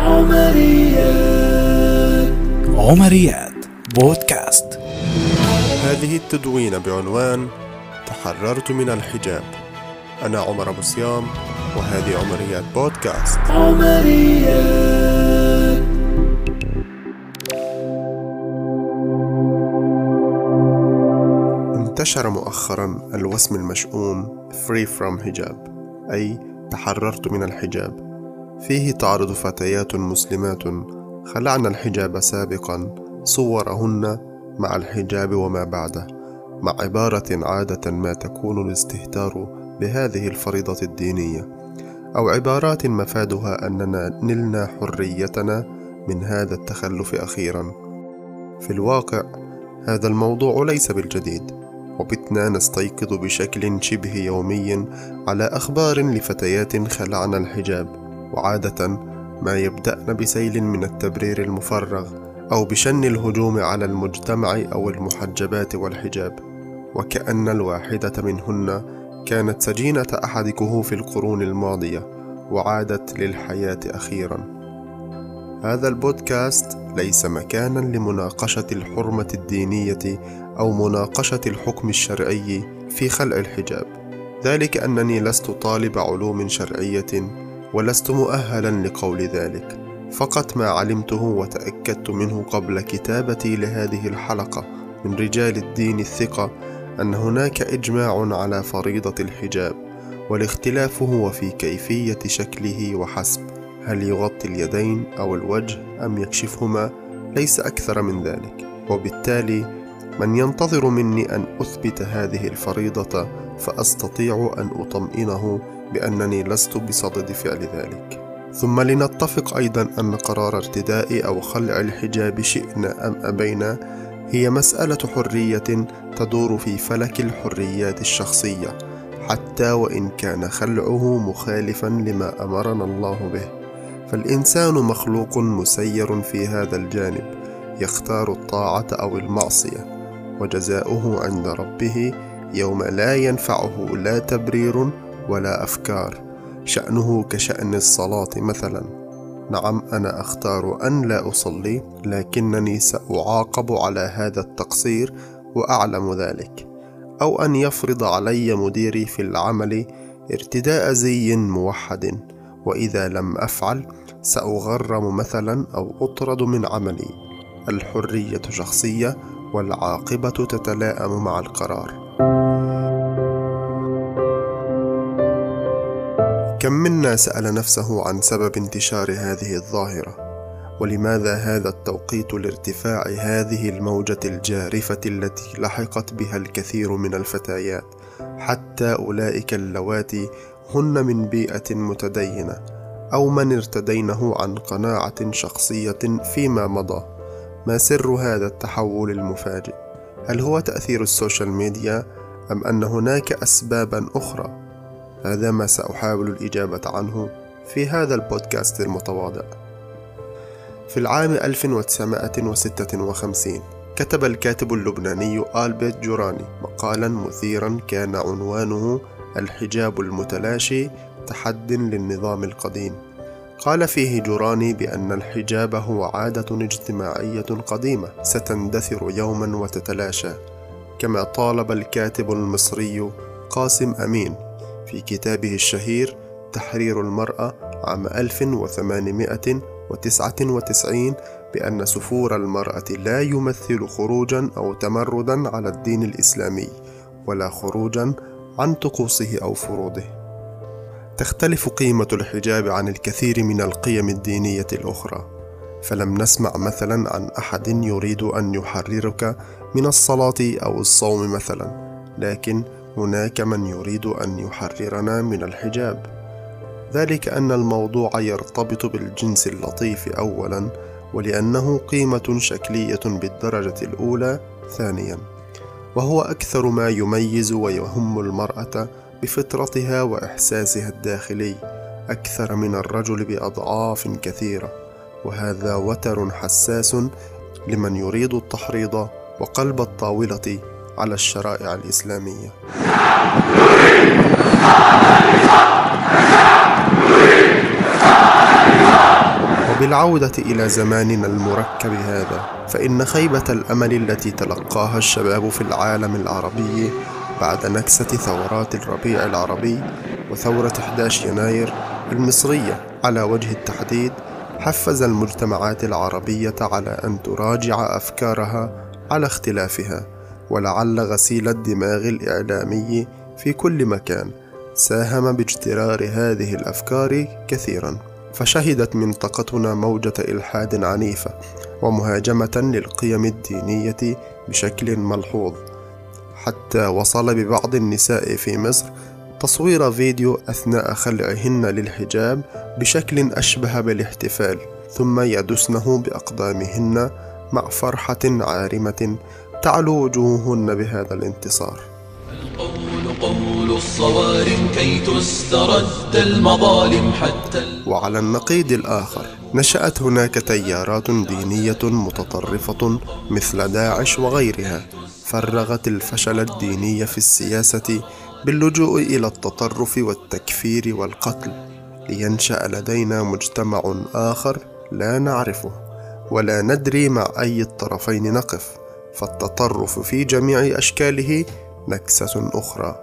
عمريات. عمريات. بودكاست. هذه التدوينة بعنوان تحررت من الحجاب. أنا عمر أبو صيام وهذه عمريات بودكاست. عمريات. انتشر مؤخرا الوسم المشؤوم Free from Hijab أي تحررت من الحجاب. فيه تعرض فتيات مسلمات خلعن الحجاب سابقا صورهن مع الحجاب وما بعده مع عبارة عادة ما تكون الاستهتار بهذه الفريضة الدينية أو عبارات مفادها أننا نلنا حريتنا من هذا التخلف أخيرا. في الواقع هذا الموضوع ليس بالجديد وبتنا نستيقظ بشكل شبه يومي على أخبار لفتيات خلعن الحجاب. وعادة ما يبدأن بسيل من التبرير المفرغ أو بشن الهجوم على المجتمع أو المحجبات والحجاب وكأن الواحدة منهن كانت سجينة أحد كهوف القرون الماضية وعادت للحياة أخيرا. هذا البودكاست ليس مكانا لمناقشة الحرمة الدينية أو مناقشة الحكم الشرعي في خلع الحجاب. ذلك أنني لست طالب علوم شرعية ولست مؤهلا لقول ذلك فقط ما علمته وتأكدت منه قبل كتابتي لهذه الحلقة من رجال الدين الثقة أن هناك إجماع على فريضة الحجاب والاختلاف هو في كيفية شكله وحسب هل يغطي اليدين أو الوجه أم يكشفهما ليس أكثر من ذلك وبالتالي من ينتظر مني أن أثبت هذه الفريضة فأستطيع أن أطمئنه بأنني لست بصدد فعل ذلك. ثم لنتفق أيضا أن قرار ارتداء أو خلع الحجاب شئنا أم أبينا هي مسألة حرية تدور في فلك الحريات الشخصية حتى وإن كان خلعه مخالفا لما أمرنا الله به. فالإنسان مخلوق مسير في هذا الجانب يختار الطاعة أو المعصية. وجزاؤه عند ربه يوم لا ينفعه لا تبرير ولا أفكار. شأنه كشأن الصلاة مثلا. نعم أنا أختار أن لا أصلي لكنني سأعاقب على هذا التقصير وأعلم ذلك. أو أن يفرض علي مديري في العمل ارتداء زي موحد. وإذا لم أفعل سأغرم مثلا أو أطرد من عملي. الحرية شخصية والعاقبة تتلائم مع القرار. كم منا سأل نفسه عن سبب انتشار هذه الظاهرة؟ ولماذا هذا التوقيت لارتفاع هذه الموجة الجارفة التي لحقت بها الكثير من الفتيات؟ حتى أولئك اللواتي هن من بيئة متدينة أو من ارتدينه عن قناعة شخصية فيما مضى. ما سر هذا التحول المفاجئ؟ هل هو تأثير ال social media أم أن هناك أسبابا أخرى هذا ما سأحاول الإجابة عنه في هذا البودكاست المتواضع. في العام 1956 كتب الكاتب اللبناني آلبرت جوراني مقالا مثيرا كان عنوانه الحجاب المتلاشي تحد للنظام القديم. قال فيه جوراني بأن الحجاب هو عادة اجتماعية قديمة ستندثر يوما وتتلاشى، كما طالب الكاتب المصري قاسم أمين في كتابه الشهير تحرير المرأة عام 1899 بأن سفور المرأة لا يمثل خروجا أو تمردا على الدين الإسلامي ولا خروجا عن طقوسه أو فروضه. تختلف قيمة الحجاب عن الكثير من القيم الدينية الأخرى، فلم نسمع مثلا عن أحد يريد أن يحررك من الصلاة أو الصوم مثلا، لكن هناك من يريد أن يحررنا من الحجاب. ذلك أن الموضوع يرتبط بالجنس اللطيف اولا ولأنه قيمة شكلية بالدرجة الأولى ثانيا. وهو أكثر ما يميز ويهم المرأة بفطرتها وإحساسها الداخلي أكثر من الرجل بأضعاف كثيرة وهذا وتر حساس لمن يريد التحريض وقلب الطاولة على الشرائع الإسلامية. نريد بالعودة إلى زماننا المركب هذا فإن خيبة الأمل التي تلقاها الشباب في العالم العربي بعد نكسة ثورات الربيع العربي وثورة 11 يناير المصرية على وجه التحديد حفز المجتمعات العربية على أن تراجع أفكارها على اختلافها ولعل غسيل الدماغ الإعلامي في كل مكان ساهم باجترار هذه الأفكار كثيرا. فشهدت منطقتنا موجة إلحاد عنيفة ومهاجمة للقيم الدينية بشكل ملحوظ. حتى وصل ببعض النساء في مصر تصوير فيديو أثناء خلعهن للحجاب بشكل أشبه بالاحتفال ثم يدسنه بأقدامهن مع فرحة عارمة تعلو وجوههن بهذا الانتصار. القول قول الصوارم كي تسترد المظالم حتى وعلى النقيض الآخر نشأت هناك تيارات دينية متطرفة مثل داعش وغيرها فرغت الفشل الديني في السياسة باللجوء إلى التطرف والتكفير والقتل لينشأ لدينا مجتمع آخر لا نعرفه ولا ندري مع أي الطرفين نقف فالتطرف في جميع أشكاله نكسة أخرى.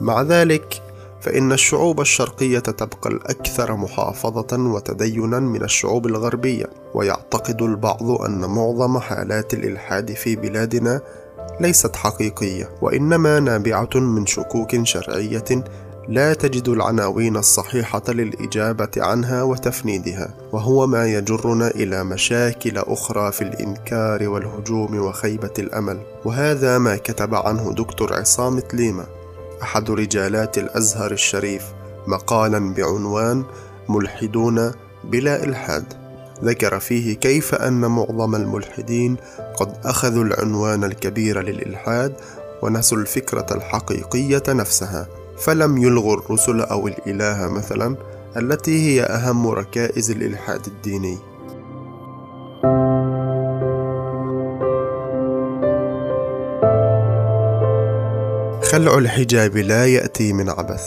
مع ذلك فإن الشعوب الشرقية تبقى الأكثر محافظة وتدينا من الشعوب الغربية ويعتقد البعض أن معظم حالات الإلحاد في بلادنا ليست حقيقية وإنما نابعة من شكوك شرعية لا تجد العناوين الصحيحة للإجابة عنها وتفنيدها، وهو ما يجرنا إلى مشاكل أخرى في الإنكار والهجوم وخيبة الأمل، وهذا ما كتب عنه دكتور عصام تليمة، أحد رجالات الأزهر الشريف، مقالا بعنوان ملحدون بلا إلحاد. ذكر فيه كيف أن معظم الملحدين قد أخذوا العنوان الكبير للإلحاد ونسوا الفكرة الحقيقية نفسها فلم يلغوا الرسل أو الإله مثلا التي هي أهم ركائز الإلحاد الديني. خلع الحجاب لا يأتي من عبث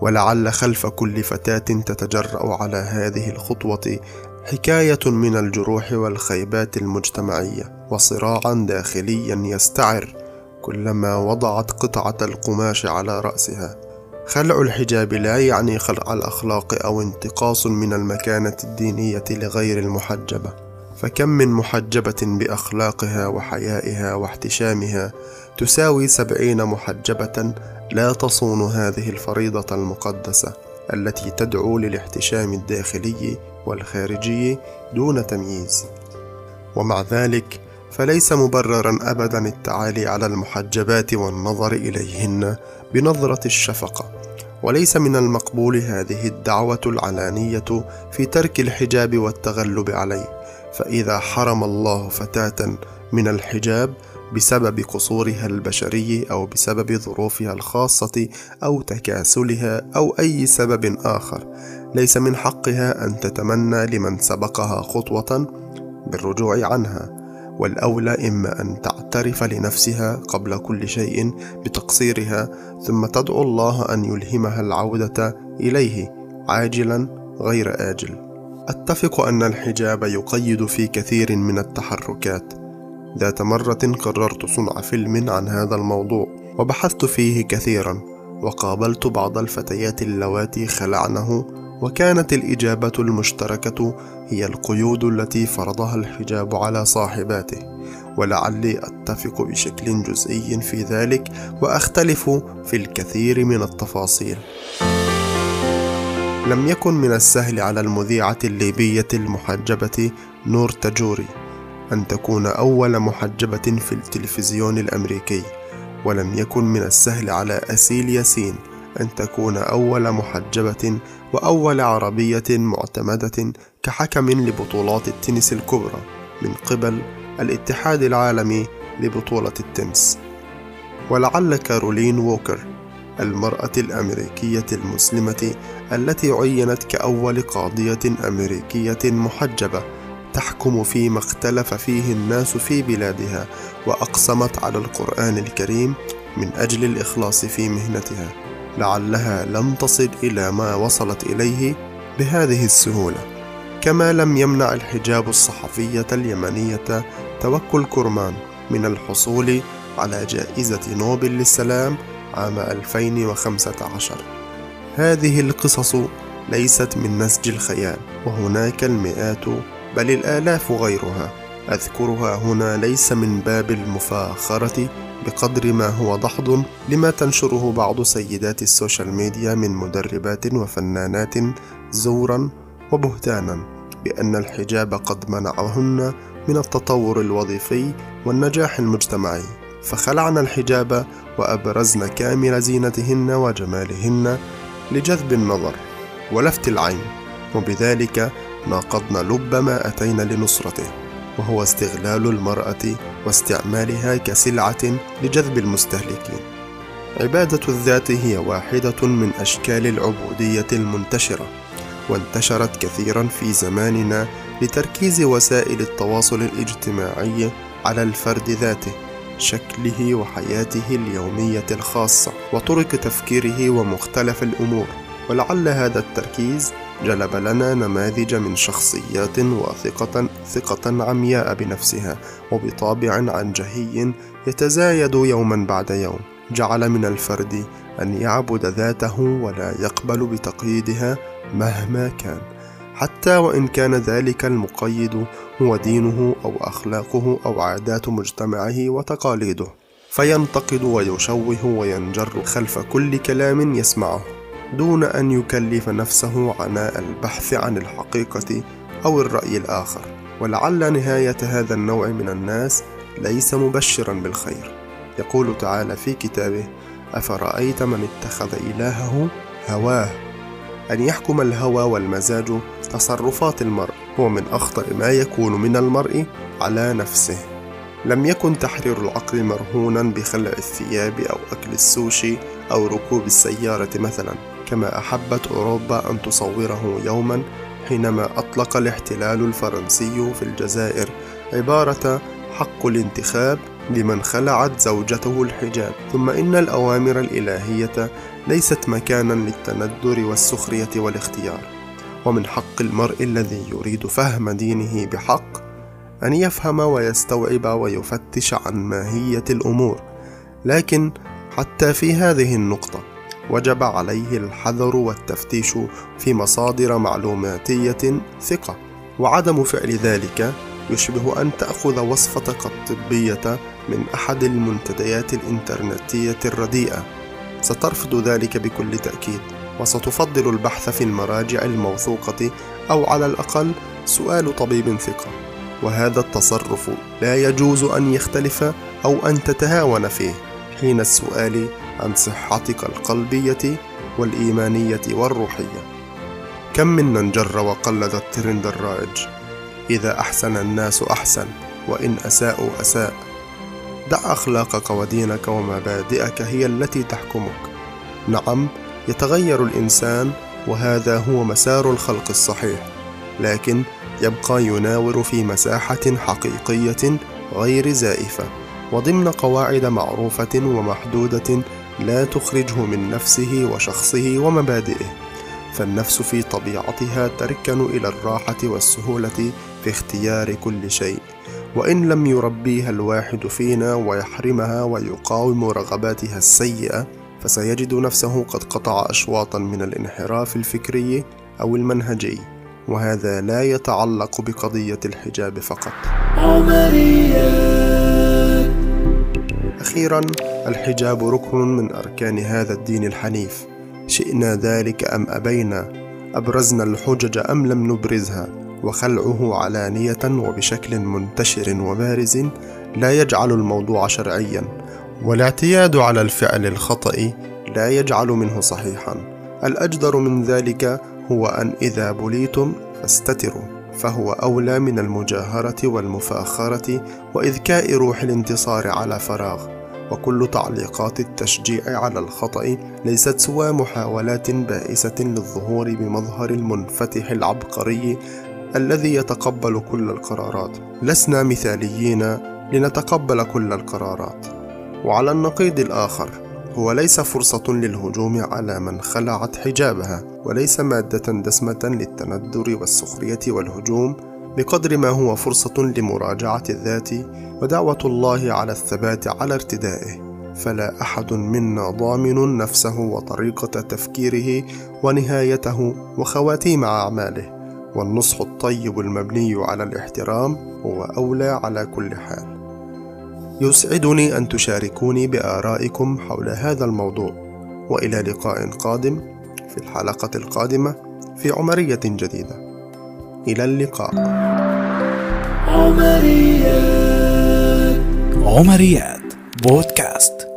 ولعل خلف كل فتاة تتجرأ على هذه الخطوة حكاية من الجروح والخيبات المجتمعية وصراعا داخليا يستعر كلما وضعت قطعة القماش على رأسها. خلع الحجاب لا يعني خلع الأخلاق أو انتقاص من المكانة الدينية لغير المحجبة. فكم من محجبة بأخلاقها وحيائها واحتشامها تساوي سبعين محجبة لا تصون هذه الفريضة المقدسة. التي تدعو للاحتشام الداخلي والخارجي دون تمييز. ومع ذلك فليس مبررا ابدا التعالي على المحجبات والنظر إليهن بنظرة الشفقة وليس من المقبول هذه الدعوة العلانية في ترك الحجاب والتغلب عليه فإذا حرم الله فتاة من الحجاب بسبب قصورها البشري أو بسبب ظروفها الخاصة أو تكاسلها أو أي سبب آخر. ليس من حقها أن تتمنى لمن سبقها خطوة بالرجوع عنها. والأولى إما أن تعترف لنفسها قبل كل شيء بتقصيرها ثم تدعو الله أن يلهمها العودة إليه عاجلا غير آجل. أتفق أن الحجاب يقيد في كثير من التحركات. ذات مرة قررت صنع فيلم عن هذا الموضوع وبحثت فيه كثيرا وقابلت بعض الفتيات اللواتي خلعنه وكانت الإجابة المشتركة هي القيود التي فرضها الحجاب على صاحباته. ولعلي أتفق بشكل جزئي في ذلك وأختلف في الكثير من التفاصيل. لم يكن من السهل على المذيعة الليبية المحجبة نور تجوري. أن تكون أول محجبة في التلفزيون الأمريكي ولم يكن من السهل على أسيل ياسين أن تكون أول محجبة وأول عربية معتمدة كحكم لبطولات التنس الكبرى من قبل الاتحاد العالمي لبطولة التنس. ولعل كارولين ووكر المرأة الأمريكية المسلمة التي عينت كأول قاضية أمريكية محجبة تحكم فيما اختلف فيه الناس في بلادها وأقسمت على القرآن الكريم من أجل الإخلاص في مهنتها لعلها لم تصل إلى ما وصلت إليه بهذه السهولة. كما لم يمنع الحجاب الصحفية اليمنية توكل كرمان من الحصول على جائزة نوبل للسلام عام 2015 هذه القصص ليست من نسج الخيال وهناك المئات بل الآلاف غيرها. أذكرها هنا ليس من باب المفاخرة بقدر ما هو دحض لما تنشره بعض سيدات ال social media من مدربات وفنانات زورا وبهتانا بأن الحجاب قد منعهن من التطور الوظيفي والنجاح المجتمعي. فخلعن الحجاب وأبرزن كامل زينتهن وجمالهن لجذب النظر ولفت العين وبذلك ناقضن لب ما أتينا لنصرته وهو استغلال المرأة واستعمالها كسلعة لجذب المستهلكين. عبادة الذات هي واحدة من أشكال العبودية المنتشرة وانتشرت كثيرا في زماننا لتركيز وسائل التواصل الاجتماعي على الفرد ذاته شكله وحياته اليومية الخاصة وطرق تفكيره ومختلف الأمور. ولعل هذا التركيز جلب لنا نماذج من شخصيات واثقة ثقة عمياء بنفسها وبطابع عنجهي يتزايد يوما بعد يوم. جعل من الفرد أن يعبد ذاته ولا يقبل بتقييدها مهما كان. حتى وإن كان ذلك المقيد هو دينه أو أخلاقه أو عادات مجتمعه وتقاليده. فينتقد ويشوه وينجر خلف كل كلام يسمعه. دون أن يكلف نفسه عناء البحث عن الحقيقة أو الرأي الآخر. ولعل نهاية هذا النوع من الناس ليس مبشرا بالخير. يقول تعالى في كتابه أفرأيت من اتخذ إلهه هواه؟ أن يحكم الهوى والمزاج تصرفات المرء هو من أخطر ما يكون من المرء على نفسه. لم يكن تحرير العقل مرهونا بخلع الثياب أو أكل السوشي أو ركوب السيارة مثلا. كما أحبت أوروبا أن تصوره يوما حينما أطلق الاحتلال الفرنسي في الجزائر عبارة حق الانتخاب لمن خلعت زوجته الحجاب. ثم إن الأوامر الإلهية ليست مكانا للتندر والسخرية والاختيار. ومن حق المرء الذي يريد فهم دينه بحق أن يفهم ويستوعب ويفتش عن ماهية الأمور. لكن حتى في هذه النقطة وجب عليه الحذر والتفتيش في مصادر معلوماتية ثقة. وعدم فعل ذلك يشبه أن تأخذ وصفتك الطبية من أحد المنتديات الإنترنتية الرديئة. سترفض ذلك بكل تأكيد وستفضل البحث في المراجع الموثوقة أو على الأقل سؤال طبيب ثقة. وهذا التصرف لا يجوز أن يختلف أو أن تتهاون فيه حين السؤال عن صحتك القلبية والإيمانية والروحية. كم منا انجر وقلد الترند الرائج إذا أحسن الناس أحسن وإن أساءوا أساء. دع أخلاقك ودينك ومبادئك هي التي تحكمك. نعم يتغير الإنسان وهذا هو مسار الخلق الصحيح. لكن يبقى يناور في مساحة حقيقية غير زائفة وضمن قواعد معروفة ومحدودة لا تخرجه من نفسه وشخصه ومبادئه فالنفس في طبيعتها تركن إلى الراحة والسهولة في اختيار كل شيء وإن لم يربيها الواحد فينا ويحرمها ويقاوم رغباتها السيئة فسيجد نفسه قد قطع اشواطا من الانحراف الفكري أو المنهجي وهذا لا يتعلق بقضية الحجاب فقط. أخيرا الحجاب ركن من أركان هذا الدين الحنيف. شئنا ذلك أم أبينا؟ أبرزنا الحجج أم لم نبرزها؟ وخلعه علانية وبشكل منتشر وبارز لا يجعل الموضوع شرعيا. والاعتياد على الفعل الخطأ لا يجعل منه صحيحا. الأجدر من ذلك هو أن إذا بليتم فاستتروا فهو أولى من المجاهرة والمفاخرة وإذكاء روح الانتصار على فراغ. وكل تعليقات التشجيع على الخطأ ليست سوى محاولات بائسة للظهور بمظهر المنفتح العبقري الذي يتقبل كل القرارات. لسنا مثاليين لنتقبل كل القرارات. وعلى النقيض الآخر هو ليس فرصة للهجوم على من خلعت حجابها وليس مادة دسمة للتندر والسخرية والهجوم بقدر ما هو فرصة لمراجعة الذات ودعوة الله على الثبات على ارتدائه. فلا أحد منا ضامن نفسه وطريقة تفكيره ونهايته وخواتيم أعماله. والنصح الطيب المبني على الاحترام هو أولى على كل حال. يسعدني أن تشاركوني بآرائكم حول هذا الموضوع. وإلى لقاء قادم في الحلقة القادمة في عمرية جديدة. إلى اللقاء. عمريات. بودكاست.